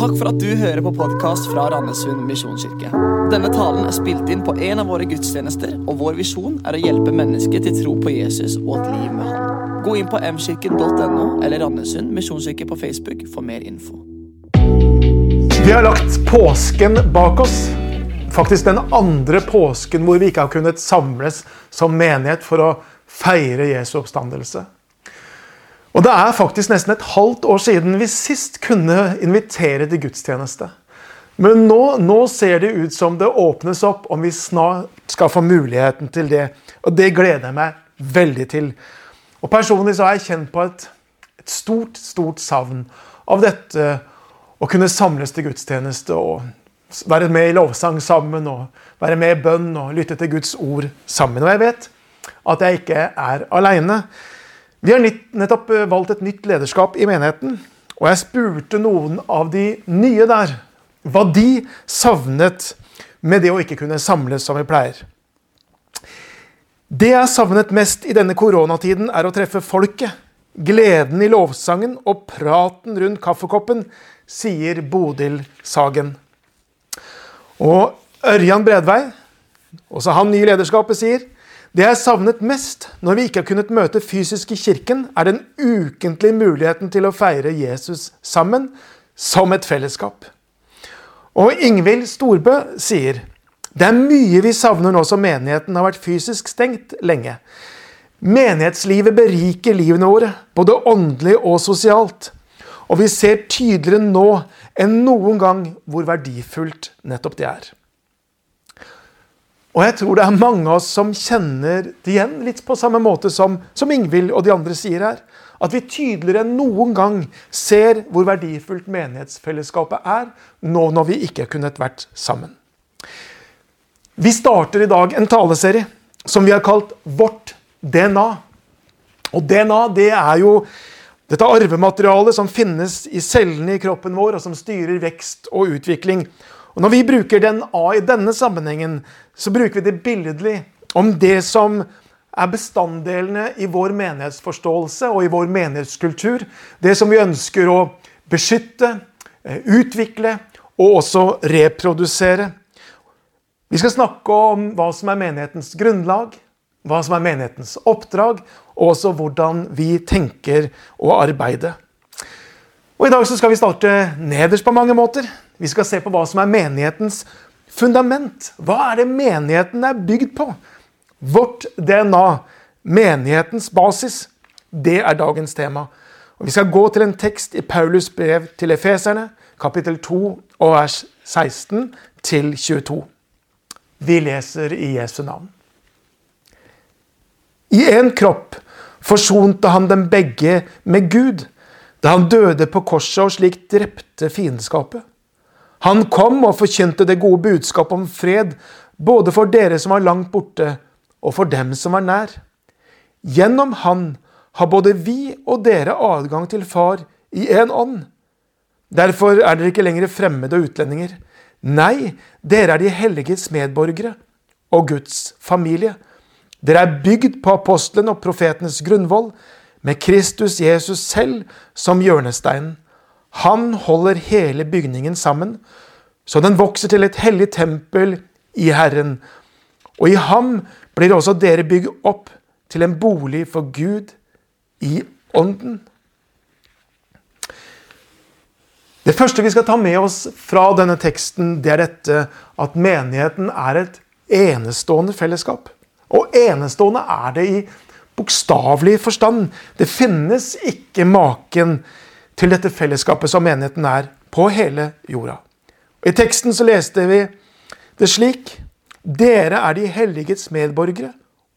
Takk for at du hører på podkast fra Randesund misjonskirke. Denne talen er spilt inn på en av våre gudstjenester, og vår visjon er å hjelpe mennesker til tro på Jesus og et liv med Han. Gå inn på mkirken.no eller Randesund misjonskirke på Facebook for mer info. Vi har lagt påsken bak oss. Faktisk den andre påsken hvor vi ikke har kunnet samles som menighet for å feire Jesu oppstandelse. Og det er faktisk nesten et halvt år siden vi sist kunne invitere til gudstjeneste. Men nå, nå, ser det ut som det åpnes opp om vi snart skal få muligheten til det. Og det gleder jeg meg veldig til. Og Personlig så har jeg kjent på et, et stort, stort savn av dette å kunne samles til gudstjeneste og være med i lovsang sammen og være med i bønn og lytte til Guds ord sammen. Og jeg vet at jeg ikke er aleine. Vi har nettopp eh, valgt et nytt lederskap i menigheten. Og jeg spurte noen av de nye der hva de savnet med det å ikke kunne samles som vi pleier. Det jeg savnet mest i denne koronatiden, er å treffe folket. Gleden i lovsangen og praten rundt kaffekoppen, sier Bodil Sagen. Og Ørjan Bredvei, også han ny i lederskapet, sier det jeg savnet mest når vi ikke har kunnet møte fysisk i kirken, er den ukentlige muligheten til å feire Jesus sammen, som et fellesskap. Og Ingvild Storbø sier det er mye vi savner nå som menigheten har vært fysisk stengt lenge. Menighetslivet beriker livene våre, både åndelig og sosialt. Og vi ser tydeligere nå enn noen gang hvor verdifullt nettopp det er. Og jeg tror det er mange av oss som kjenner det igjen, litt på samme måte som, som Ingvild og de andre sier her. At vi tydeligere enn noen gang ser hvor verdifullt menighetsfellesskapet er, nå når vi ikke har kunnet vært sammen. Vi starter i dag en taleserie som vi har kalt Vårt DNA. Og DNA det er jo dette arvematerialet som finnes i cellene i kroppen vår, og som styrer vekst og utvikling. Og Når vi bruker den A i denne sammenhengen, så bruker vi det billedlig om det som er bestanddelene i vår menighetsforståelse og i vår menighetskultur. Det som vi ønsker å beskytte, eh, utvikle og også reprodusere. Vi skal snakke om hva som er menighetens grunnlag, hva som er menighetens oppdrag, og også hvordan vi tenker å arbeide. Og I dag så skal vi starte nederst på mange måter. Vi skal se på hva som er menighetens fundament. Hva er det menigheten er bygd på? Vårt DNA, menighetens basis, det er dagens tema. Og Vi skal gå til en tekst i Paulus brev til efeserne, kapittel 2 og vers 16 til 22. Vi leser i Jesu navn. I én kropp forsonte han dem begge med Gud da han døde på korset og slik drepte fiendskapet. Han kom og forkynte det gode budskapet om fred, både for dere som var langt borte, og for dem som var nær. Gjennom han har både vi og dere adgang til Far i én ånd. Derfor er dere ikke lenger fremmede og utlendinger. Nei, dere er de helliges medborgere og Guds familie. Dere er bygd på apostelen og profetenes grunnvoll, med Kristus Jesus selv som hjørnesteinen. Han holder hele bygningen sammen, så den vokser til et hellig tempel i Herren. Og i ham blir også dere bygd opp til en bolig for Gud i ånden. Det første vi skal ta med oss fra denne teksten, det er dette at menigheten er et enestående fellesskap. Og enestående er det i bokstavelig forstand. Det finnes ikke maken til dette fellesskapet som menigheten er på hele jorda. I teksten så leste vi det slik Dere er de helligets medborgere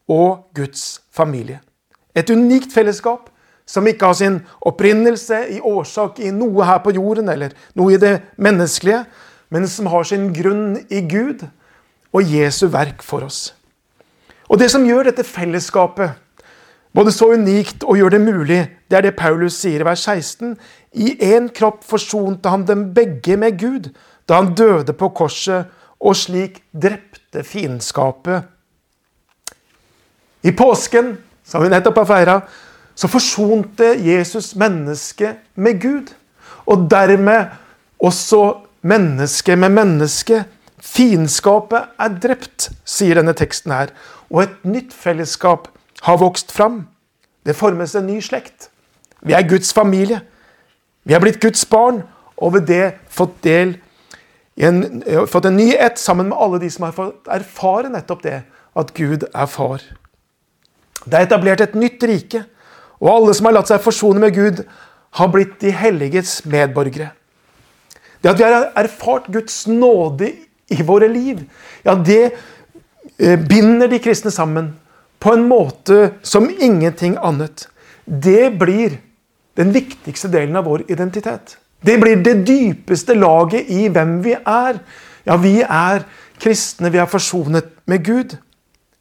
og Guds familie. Et unikt fellesskap som ikke har sin opprinnelse i årsak i noe her på jorden eller noe i det menneskelige, men som har sin grunn i Gud og Jesu verk for oss. Og Det som gjør dette fellesskapet både så unikt og gjør det mulig, det er det Paulus sier i vers 16. I én kropp forsonte han dem begge med Gud da han døde på korset og slik drepte fiendskapet. I påsken, som vi nettopp har feira, så forsonte Jesus mennesket med Gud. Og dermed også menneske med menneske. Fiendskapet er drept, sier denne teksten her. Og et nytt fellesskap har vokst fram. Det formes en ny slekt. Vi er Guds familie. Vi er blitt Guds barn, og ved det fått del en, fått en ny ett sammen med alle de som har fått erfare nettopp det, at Gud er far. Det er etablert et nytt rike, og alle som har latt seg forsone med Gud, har blitt de helliges medborgere. Det at vi har erfart Guds nåde i våre liv, ja, det eh, binder de kristne sammen på en måte som ingenting annet. Det blir den viktigste delen av vår identitet. Det blir det dypeste laget i hvem vi er. Ja, vi er kristne, vi er forsonet med Gud.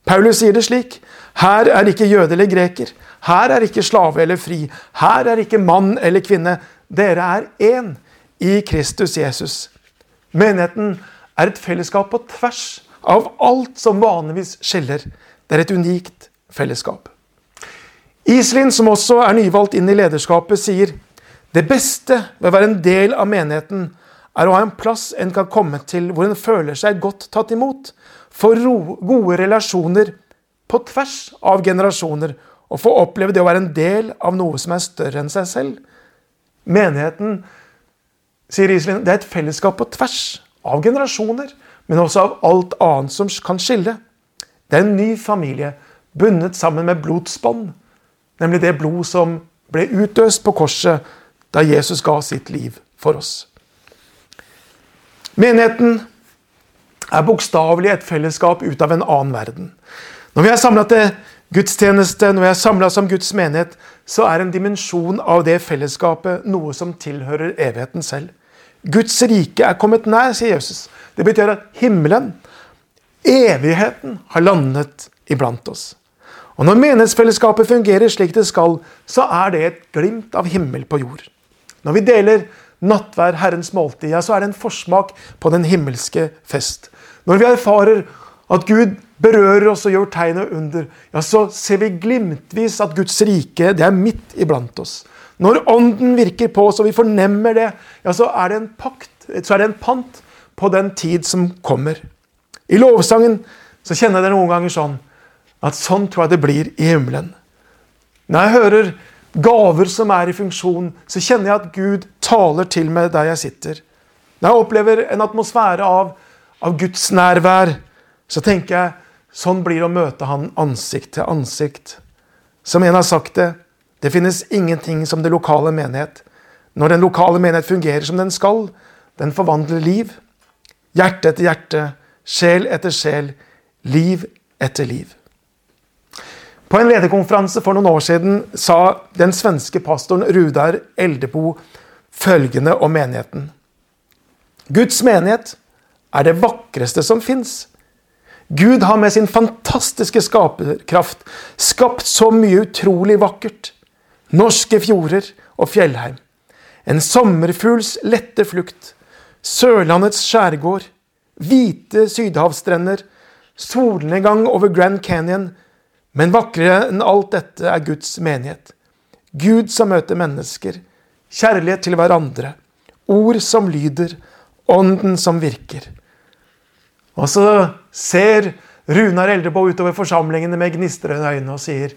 Paulus sier det slik. Her er ikke jøde eller greker. Her er ikke slave eller fri. Her er ikke mann eller kvinne. Dere er én i Kristus Jesus. Menigheten er et fellesskap på tvers av alt som vanligvis skiller. Det er et unikt fellesskap. Iselin, som også er nyvalgt inn i lederskapet, sier det beste ved å være en del av menigheten er å ha en plass en kan komme til hvor en føler seg godt tatt imot, få gode relasjoner på tvers av generasjoner og få oppleve det å være en del av noe som er større enn seg selv. Menigheten sier Iselin, det er et fellesskap på tvers av generasjoner, men også av alt annet som kan skille. Det er en ny familie bundet sammen med blodsbånd, nemlig det blod som ble utøst på korset da Jesus ga sitt liv for oss. Menigheten er bokstavelig et fellesskap ut av en annen verden. Når vi er samla til gudstjeneste, når vi er samla som Guds menighet, så er en dimensjon av det fellesskapet noe som tilhører evigheten selv. Guds rike er kommet nær, sier Jesus. Det betyr at himmelen, evigheten, har landet iblant oss. Og Når menighetsfellesskapet fungerer slik det skal, så er det et glimt av himmel på jord. Når vi deler nattvær, Herrens måltid, ja, så er det en forsmak på den himmelske fest. Når vi erfarer at Gud berører oss og gjør tegn og under, ja, så ser vi glimtvis at Guds rike det er midt iblant oss. Når Ånden virker på oss og vi fornemmer det, ja, så er det en pakt, så er det en pant på den tid som kommer. I lovsangen så kjenner jeg det noen ganger sånn at sånn tror jeg det blir i himmelen. Når jeg hører gaver som er i funksjon, så kjenner jeg at Gud taler til meg der jeg sitter. Når jeg opplever en atmosfære av, av Guds nærvær, så tenker jeg sånn blir det å møte Han ansikt til ansikt. Som en har sagt det, det finnes ingenting som det lokale menighet. Når den lokale menighet fungerer som den skal, den forvandler liv. Hjerte etter hjerte, sjel etter sjel, liv etter liv. På en lederkonferanse for noen år siden sa den svenske pastoren Rudar Eldebo følgende om menigheten. Guds menighet er det vakreste som fins. Gud har med sin fantastiske skaperkraft skapt så mye utrolig vakkert. Norske fjorder og fjellheim. En sommerfugls lette flukt. Sørlandets skjærgård. Hvite sydhavsstrender. Solnedgang over Grand Canyon men vakrere enn alt dette er Guds menighet. Gud som møter mennesker. Kjærlighet til hverandre. Ord som lyder. Ånden som virker. Og så ser Runar Eldrebo utover forsamlingene med gnistrende øyne og sier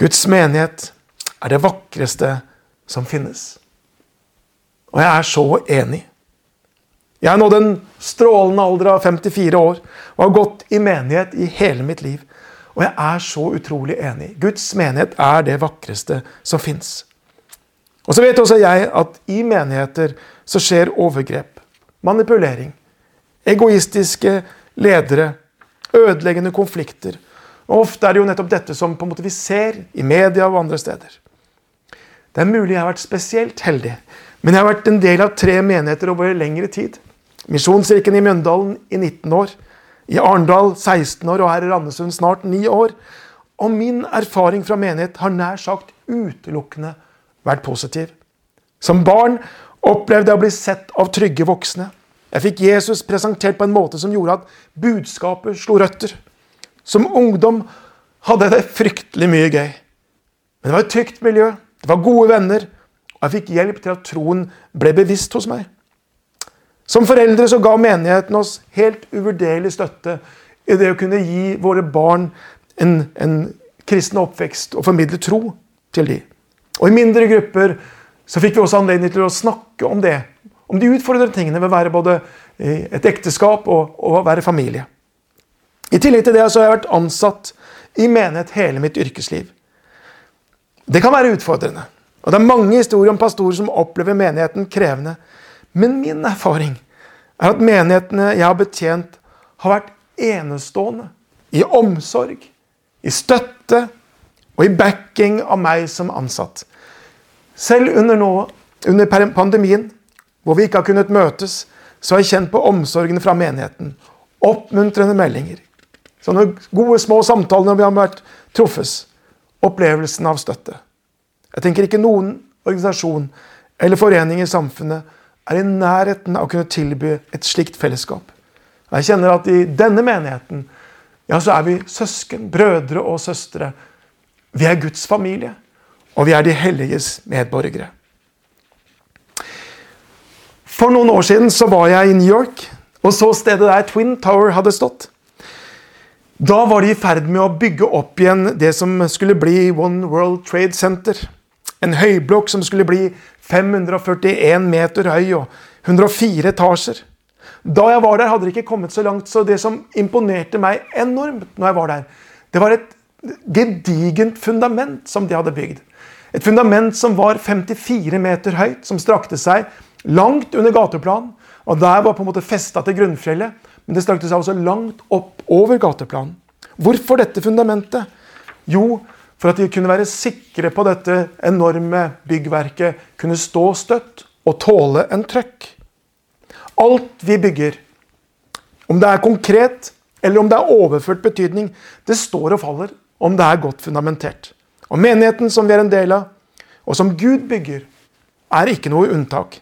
Guds menighet er det vakreste som finnes. Og jeg er så enig. Jeg er nå en strålende alder av 54 år og har gått i menighet i hele mitt liv. Og jeg er så utrolig enig. Guds menighet er det vakreste som fins. Og så vet også jeg at i menigheter så skjer overgrep, manipulering, egoistiske ledere, ødeleggende konflikter. Og Ofte er det jo nettopp dette som på en måte vi ser i media og andre steder. Det er mulig jeg har vært spesielt heldig, men jeg har vært en del av tre menigheter over lengre tid. Misjonskirken i Mjøndalen i 19 år. I Arendal 16 år og her i Randesund snart 9 år. Og min erfaring fra menighet har nær sagt utelukkende vært positiv. Som barn opplevde jeg å bli sett av trygge voksne. Jeg fikk Jesus presentert på en måte som gjorde at budskapet slo røtter. Som ungdom hadde jeg det fryktelig mye gøy. Men det var et trygt miljø, det var gode venner, og jeg fikk hjelp til at troen ble bevisst hos meg. Som foreldre så ga menigheten oss helt uvurderlig støtte i det å kunne gi våre barn en, en kristen oppvekst og formidle tro til dem. Og I mindre grupper så fikk vi også anledning til å snakke om det. Om de utfordrende tingene ved å være både et ekteskap og, og å være familie. I tillegg til det så har jeg vært ansatt i menighet hele mitt yrkesliv. Det kan være utfordrende. Og Det er mange historier om pastorer som opplever menigheten krevende. Men min erfaring er at menighetene jeg har betjent, har vært enestående i omsorg, i støtte og i backing av meg som ansatt. Selv under, nå, under pandemien, hvor vi ikke har kunnet møtes, så har jeg kjent på omsorgen fra menigheten. Oppmuntrende meldinger. Sånne gode, små samtaler når vi har vært truffes. Opplevelsen av støtte. Jeg tenker ikke noen organisasjon eller forening i samfunnet er i nærheten av å kunne tilby et slikt fellesskap. Jeg kjenner at i denne menigheten ja, så er vi søsken, brødre og søstre. Vi er Guds familie, og vi er de helliges medborgere. For noen år siden så var jeg i New York og så stedet der Twin Tower hadde stått. Da var de i ferd med å bygge opp igjen det som skulle bli One World Trade Center. En høyblokk som skulle bli 541 meter høy og 104 etasjer. Da jeg var der, hadde det ikke kommet så langt, så det som imponerte meg enormt når jeg var der, det var et gedigent fundament som de hadde bygd. Et fundament som var 54 meter høyt, som strakte seg langt under gateplan. Og der var på en måte festa til grunnfjellet, men det strakte seg også langt opp over gateplanen. Hvorfor dette fundamentet? Jo, for at de kunne være sikre på dette enorme byggverket kunne stå støtt og tåle en trøkk. Alt vi bygger, om det er konkret eller om det er overført betydning, det står og faller om det er godt fundamentert. Og menigheten som vi er en del av, og som Gud bygger, er ikke noe unntak.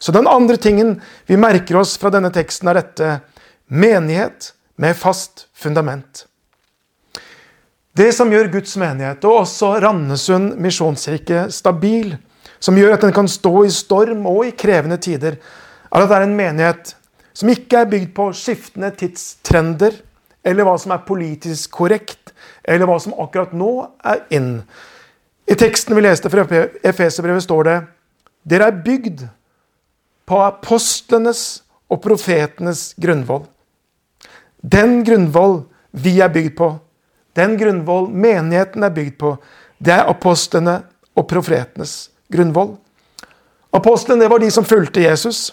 Så den andre tingen vi merker oss fra denne teksten, er dette menighet med fast fundament. Det som gjør Guds menighet, og også Randesund misjonskirke, stabil, som gjør at den kan stå i storm og i krevende tider, er at det er en menighet som ikke er bygd på skiftende tidstrender, eller hva som er politisk korrekt, eller hva som akkurat nå er inn. I teksten vi leste fra Efeserbrevet, står det dere er bygd på apostlenes og profetenes grunnvoll. Den grunnvoll vi er bygd på, den grunnvoll menigheten er bygd på, det er apostlene og profetenes grunnvoll. Apostlene var de som fulgte Jesus.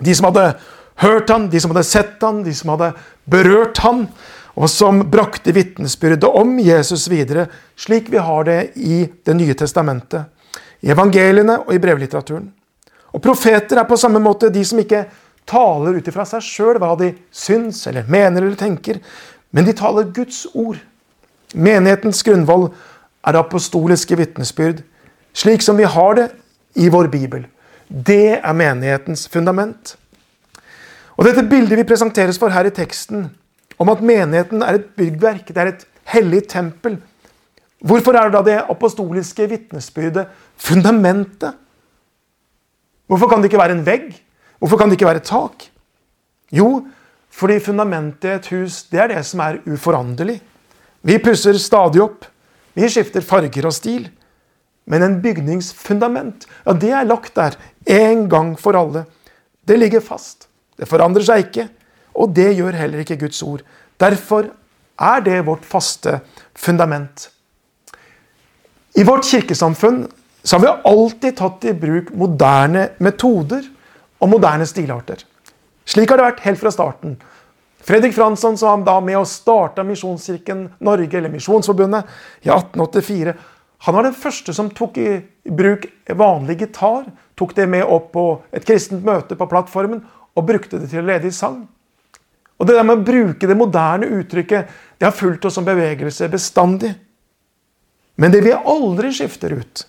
De som hadde hørt han, de som hadde sett han, de som hadde berørt han og som brakte vitnesbyrdet om Jesus videre, slik vi har det i Det nye testamentet, i evangeliene og i brevlitteraturen. Og Profeter er på samme måte de som ikke taler ut ifra seg sjøl hva de syns eller mener eller tenker, men de taler Guds ord. Menighetens grunnvoll er apostoliske vitnesbyrd, slik som vi har det i vår bibel. Det er menighetens fundament. Og Dette bildet vi presenteres for her i teksten, om at menigheten er et byggverk, det er et hellig tempel. Hvorfor er det da det apostoliske vitnesbyrdet fundamentet? Hvorfor kan det ikke være en vegg? Hvorfor kan det ikke være et tak? Jo, fordi fundamentet i et hus det er det som er uforanderlig. Vi pusser stadig opp. Vi skifter farger og stil. Men en bygningsfundament, ja, det er lagt der en gang for alle. Det ligger fast. Det forandrer seg ikke. Og det gjør heller ikke Guds ord. Derfor er det vårt faste fundament. I vårt kirkesamfunn så har vi alltid tatt i bruk moderne metoder og moderne stilarter. Slik har det vært helt fra starten. Fredrik Fransson som var med og starta Misjonskirken Norge, eller Misjonsforbundet, i 1884. Han var den første som tok i bruk vanlig gitar, tok det med opp på et kristent møte på plattformen og brukte det til å lede i sang. Og Det der med å bruke det moderne uttrykket det har fulgt oss som bevegelse bestandig. Men det vi aldri skifter ut,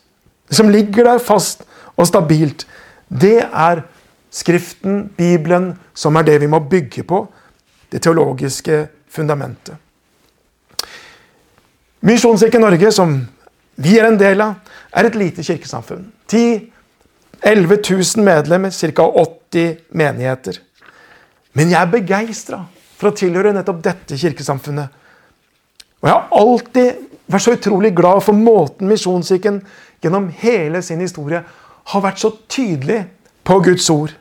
det som ligger der fast og stabilt, det er Skriften, Bibelen, som er det vi må bygge på. Det teologiske fundamentet. Misjonskirken Norge, som vi er en del av, er et lite kirkesamfunn. 10 11 000 medlemmer, ca. 80 menigheter. Men jeg er begeistra for å tilhøre nettopp dette kirkesamfunnet. Og jeg har alltid vært så utrolig glad for måten Misjonskirken gjennom hele sin historie har vært så tydelig på Guds ord.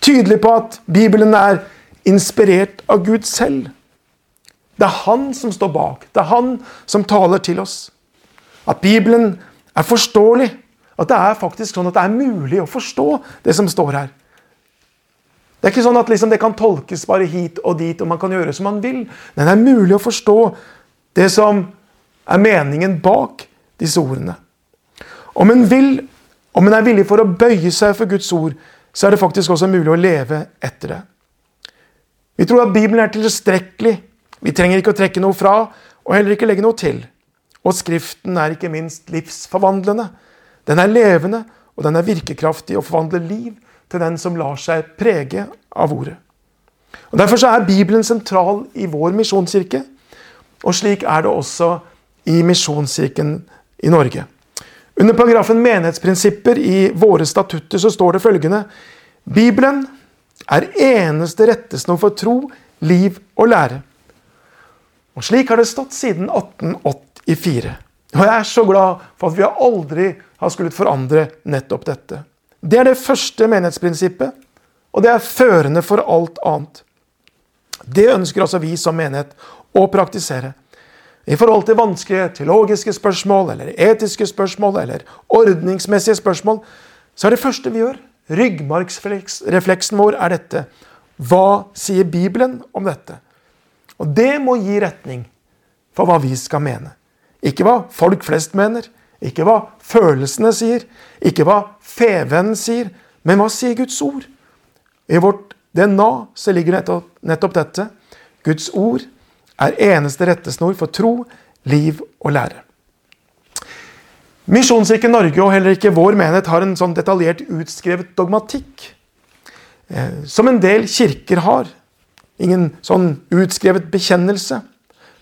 Tydelig på at Bibelen er inspirert av Gud selv. Det er han som står bak. Det er han som taler til oss. At Bibelen er forståelig. At det er faktisk sånn at det er mulig å forstå det som står her. Det er ikke sånn at liksom det kan tolkes bare hit og dit, og man kan gjøre som man vil. Men det er mulig å forstå det som er meningen bak disse ordene. Om en, vil, om en er villig for å bøye seg for Guds ord, så er det faktisk også mulig å leve etter det. Vi tror at Bibelen er tilstrekkelig. Vi trenger ikke å trekke noe fra, og heller ikke legge noe til. Og Skriften er ikke minst livsforvandlende. Den er levende, og den er virkekraftig og forvandler liv til den som lar seg prege av ordet. Og Derfor er Bibelen sentral i vår misjonskirke, og slik er det også i Misjonskirken i Norge. Under paragrafen 'Menighetsprinsipper' i våre statutter så står det følgende Bibelen er eneste rettesnor for tro, liv og lære. Og Slik har det stått siden 1884. Og jeg er så glad for at vi aldri har skullet forandre nettopp dette. Det er det første menighetsprinsippet, og det er førende for alt annet. Det ønsker altså vi som menighet å praktisere. I forhold til vanskelige teologiske spørsmål eller etiske spørsmål eller ordningsmessige spørsmål, så er det første vi gjør, ryggmargsrefleksen vår, er dette. Hva sier Bibelen om dette? Og det må gi retning for hva vi skal mene. Ikke hva folk flest mener, ikke hva følelsene sier, ikke hva fevennen sier, men hva sier Guds ord? I vårt DNA så ligger nettopp, nettopp dette. Guds ord er eneste rettesnor for tro, liv og lære. Misjonskirken Norge og heller ikke vår menighet har en sånn detaljert utskrevet dogmatikk eh, som en del kirker har. Ingen sånn utskrevet bekjennelse.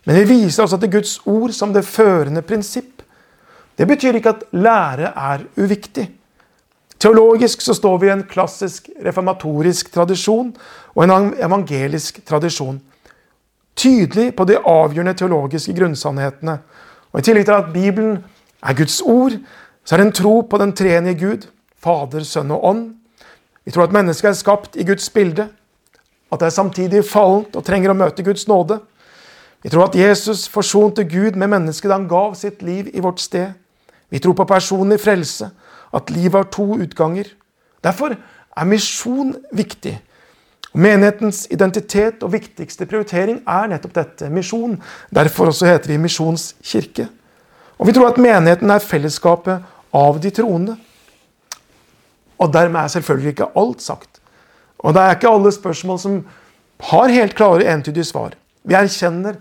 Men vi viser altså til Guds ord som det førende prinsipp. Det betyr ikke at lære er uviktig. Teologisk så står vi i en klassisk reformatorisk tradisjon og en evangelisk tradisjon. Tydelig på de avgjørende teologiske grunnsannhetene. Og I tillegg til at Bibelen er Guds ord, så er det en tro på den treenige Gud, Fader, Sønn og Ånd. Vi tror at mennesket er skapt i Guds bilde, at det er samtidig fallent og trenger å møte Guds nåde. Vi tror at Jesus forsonte Gud med mennesket da han gav sitt liv i vårt sted. Vi tror på personlig frelse, at livet har to utganger. Derfor er misjon viktig. Menighetens identitet og viktigste prioritering er nettopp dette misjon. Derfor også heter vi Misjonskirke. Og vi tror at menigheten er fellesskapet av de troende. Og dermed er selvfølgelig ikke alt sagt. Og det er ikke alle spørsmål som har helt klare, entydige svar. Vi erkjenner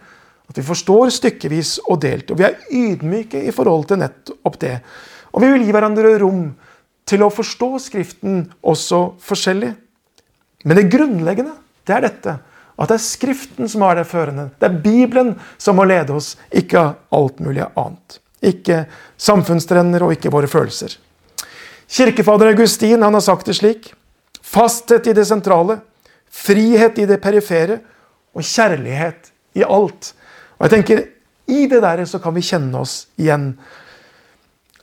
at vi forstår stykkevis og delt, og vi er ydmyke i forhold til nettopp det. Og vi vil gi hverandre rom til å forstå Skriften også forskjellig. Men det grunnleggende det er dette. At det er Skriften som har det førende. Det er Bibelen som må lede oss, ikke alt mulig annet. Ikke samfunnstrender og ikke våre følelser. Kirkefader Augustin han har sagt det slik. Fasthet i det sentrale, frihet i det perifere og kjærlighet i alt. Og jeg tenker, I det der så kan vi kjenne oss igjen.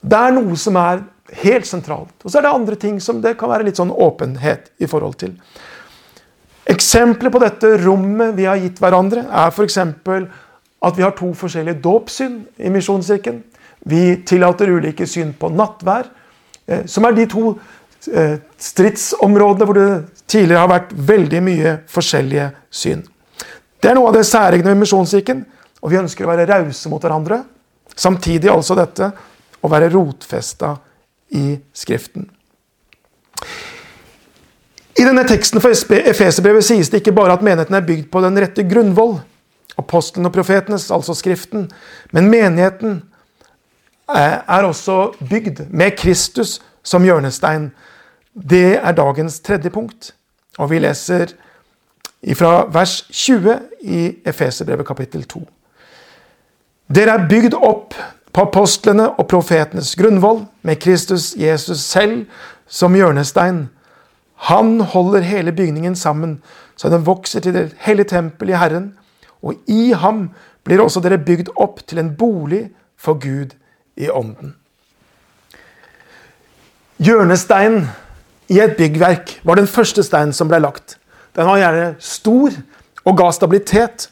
Det er noe som er helt sentralt. Og så er det andre ting som det kan være litt sånn åpenhet i forhold til. Eksempler på dette rommet vi har gitt hverandre, er f.eks. at vi har to forskjellige dåpssyn i Misjonskirken. Vi tillater ulike syn på nattvær, eh, som er de to eh, stridsområdene hvor det tidligere har vært veldig mye forskjellige syn. Det er noe av det særegne ved Misjonskirken. Og vi ønsker å være rause mot hverandre. Samtidig altså dette å være rotfesta i Skriften. I denne teksten for Efeserbrevet sies det ikke bare at menigheten er bygd på den rette grunnvoll, apostelen og profetenes, altså Skriften, men menigheten er også bygd med Kristus som hjørnestein. Det er dagens tredje punkt. Og vi leser fra vers 20 i Efeserbrevet kapittel 2. Dere er bygd opp på apostlene og profetenes grunnvoll, med Kristus Jesus selv som hjørnestein. Han holder hele bygningen sammen, så den vokser til det hele tempel i Herren. Og i ham blir også dere bygd opp til en bolig for Gud i ånden. Hjørnesteinen i et byggverk var den første steinen som ble lagt. Den var gjerne stor og ga stabilitet.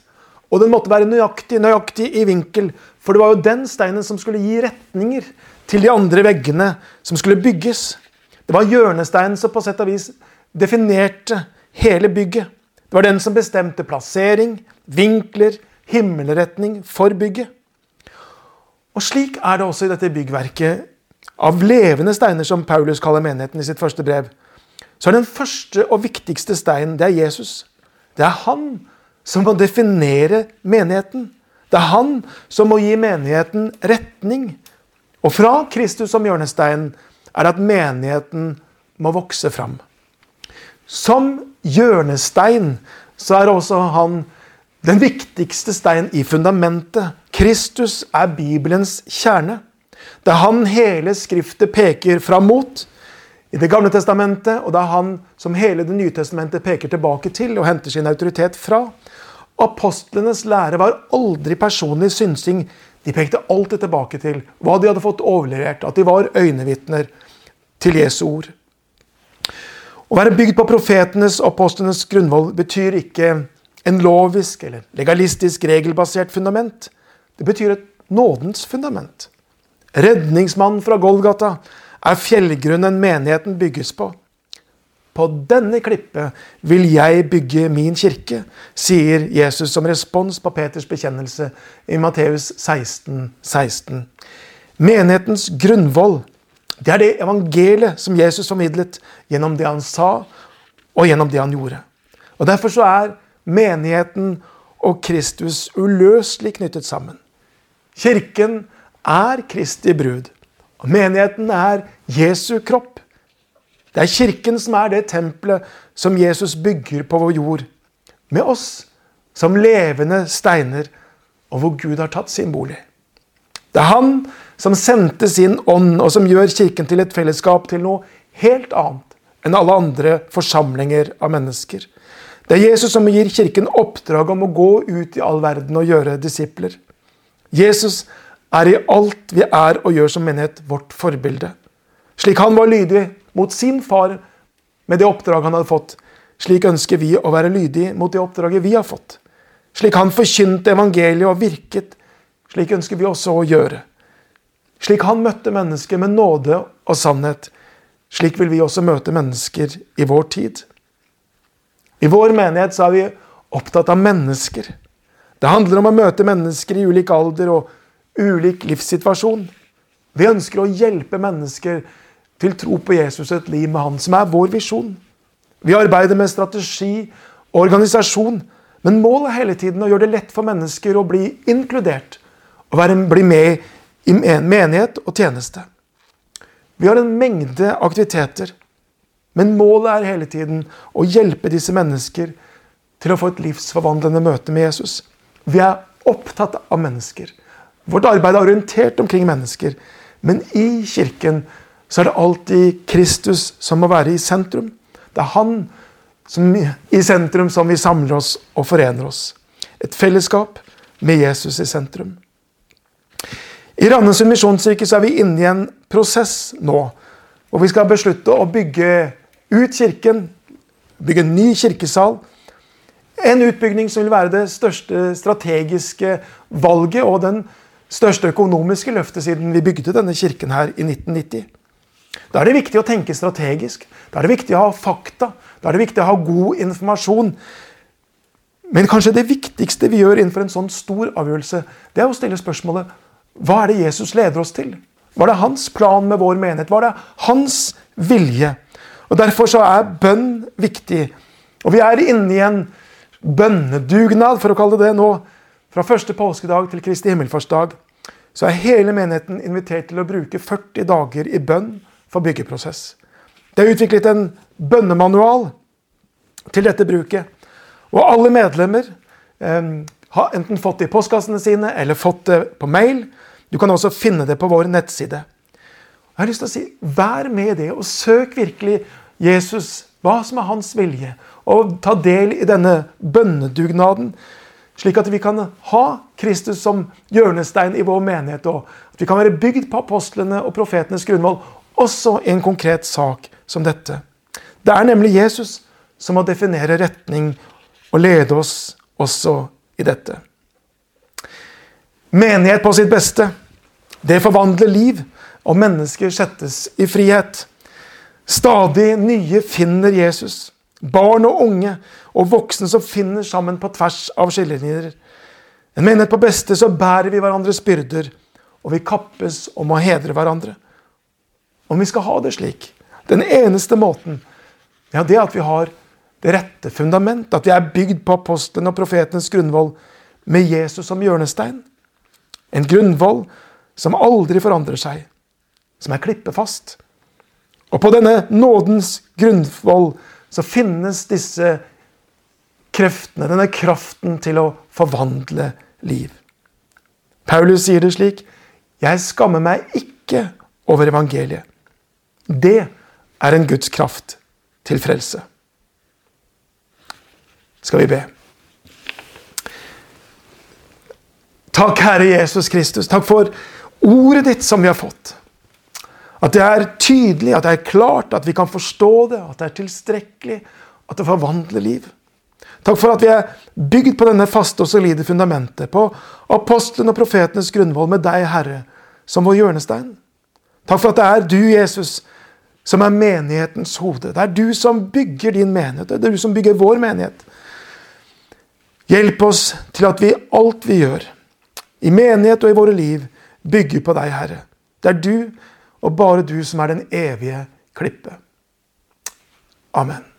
Og den måtte være nøyaktig, nøyaktig i vinkel, for det var jo den steinen som skulle gi retninger til de andre veggene som skulle bygges. Det var hjørnesteinen som på sett og vis definerte hele bygget. Det var den som bestemte plassering, vinkler, himmelretning for bygget. Og slik er det også i dette byggverket av levende steiner, som Paulus kaller menigheten i sitt første brev. Så er den første og viktigste steinen det er Jesus. Det er han som må definere menigheten. Det er han som må gi menigheten retning. Og fra Kristus som hjørnestein er at menigheten må vokse fram. Som hjørnestein så er også han den viktigste stein i fundamentet. Kristus er Bibelens kjerne. Det er han hele Skriftet peker fram mot i Det gamle testamentet, og det er han som hele Det nye testamentet peker tilbake til og henter sin autoritet fra. Apostlenes lære var aldri personlig synsing. De pekte alltid tilbake til hva de hadde fått overlevert, at de var øynevitner til Jesu ord. Å være bygd på profetenes og apostlenes grunnvoll betyr ikke en lovisk eller legalistisk regelbasert fundament. Det betyr et nådens fundament. Redningsmannen fra Golgata er fjellgrunnen menigheten bygges på. På denne klippet vil jeg bygge min kirke, sier Jesus som respons på Peters bekjennelse i Matteus 16, 16. Menighetens grunnvoll det er det evangeliet som Jesus formidlet gjennom det han sa, og gjennom det han gjorde. Og Derfor så er menigheten og Kristus uløselig knyttet sammen. Kirken er Kristi brud. Menigheten er Jesu kropp. Det er Kirken som er det tempelet som Jesus bygger på vår jord. Med oss som levende steiner, og hvor Gud har tatt sin bolig. Det er han som sendte sin ånd, og som gjør Kirken til et fellesskap til noe helt annet enn alle andre forsamlinger av mennesker. Det er Jesus som gir Kirken oppdrag om å gå ut i all verden og gjøre disipler. Jesus er i alt vi er og gjør som menighet, vårt forbilde. Slik han var lydig mot sin far med det oppdraget han hadde fått, slik ønsker vi å være lydige mot det oppdraget vi har fått. Slik han forkynte evangeliet og virket, slik ønsker vi også å gjøre. Slik han møtte mennesker med nåde og sannhet, slik vil vi også møte mennesker i vår tid. I vår menighet så er vi opptatt av mennesker. Det handler om å møte mennesker i ulik alder og ulik livssituasjon. Vi ønsker å hjelpe mennesker til tro på Jesus og et liv med Han, som er vår visjon. Vi arbeider med strategi og organisasjon, men målet er hele tiden å gjøre det lett for mennesker å bli inkludert og være, bli med i menighet og tjeneste. Vi har en mengde aktiviteter, men målet er hele tiden å hjelpe disse mennesker til å få et livsforvandlende møte med Jesus. Vi er opptatt av mennesker. Vårt arbeid er orientert omkring mennesker. Men i Kirken så er det alltid Kristus som må være i sentrum. Det er han som, i sentrum som vi samler oss og forener oss. Et fellesskap med Jesus i sentrum. I Randesund misjonskirke er vi inne i en prosess nå, hvor vi skal beslutte å bygge ut kirken, bygge en ny kirkesal. En utbygging som vil være det største strategiske valget og den økonomiske løftet siden vi bygde denne kirken her i 1990. Da er det viktig å tenke strategisk. Da er det viktig å ha fakta. Da er det viktig å ha god informasjon. Men kanskje det viktigste vi gjør innenfor en sånn stor avgjørelse, det er å stille spørsmålet hva er det Jesus leder oss til? Var det hans plan med vår menighet? Var det hans vilje? Og Derfor så er bønn viktig. Og vi er inne i en bønnedugnad, for å kalle det det nå, fra første påskedag til Kristi himmelfartsdag så er hele menigheten invitert til å bruke 40 dager i bønn for byggeprosess. Det er utviklet en bønnemanual til dette bruket. Og alle medlemmer eh, har enten fått det i postkassene sine eller fått det på mail. Du kan også finne det på vår nettside. Jeg har lyst til å si, Vær med i det, og søk virkelig Jesus hva som er hans vilje, og ta del i denne bønnedugnaden. Slik at vi kan ha Kristus som hjørnestein i vår menighet, og at vi kan være bygd på apostlene og profetenes grunnmål, også i en konkret sak som dette. Det er nemlig Jesus som må definere retning og lede oss også i dette. Menighet på sitt beste, det forvandler liv, og mennesker settes i frihet. Stadig nye finner Jesus. Barn og unge og voksne som finner sammen på tvers av skillelinjer. En menighet på beste så bærer vi hverandres byrder, og vi kappes om å hedre hverandre. Om vi skal ha det slik, den eneste måten, ja, det er at vi har det rette fundament, at vi er bygd på apostelen og profetenes grunnvoll med Jesus som hjørnestein. En grunnvoll som aldri forandrer seg, som er klippefast. Og på denne nådens grunnvoll så finnes disse kreftene, denne kraften til å forvandle liv. Paulus sier det slik Jeg skammer meg ikke over evangeliet. Det er en Guds kraft til frelse. Skal vi be. Takk, Herre Jesus Kristus. Takk for ordet ditt som vi har fått. At det er tydelig, at det er klart, at vi kan forstå det, at det er tilstrekkelig, at det forvandler liv. Takk for at vi er bygd på denne faste og solide fundamentet, på apostelen og profetenes grunnvoll med deg, Herre, som vår hjørnestein. Takk for at det er du, Jesus, som er menighetens hode. Det er du som bygger din menighet. Det er du som bygger vår menighet. Hjelp oss til at vi alt vi gjør, i menighet og i våre liv, bygger på deg, Herre. Det er du og bare du som er den evige klippe. Amen.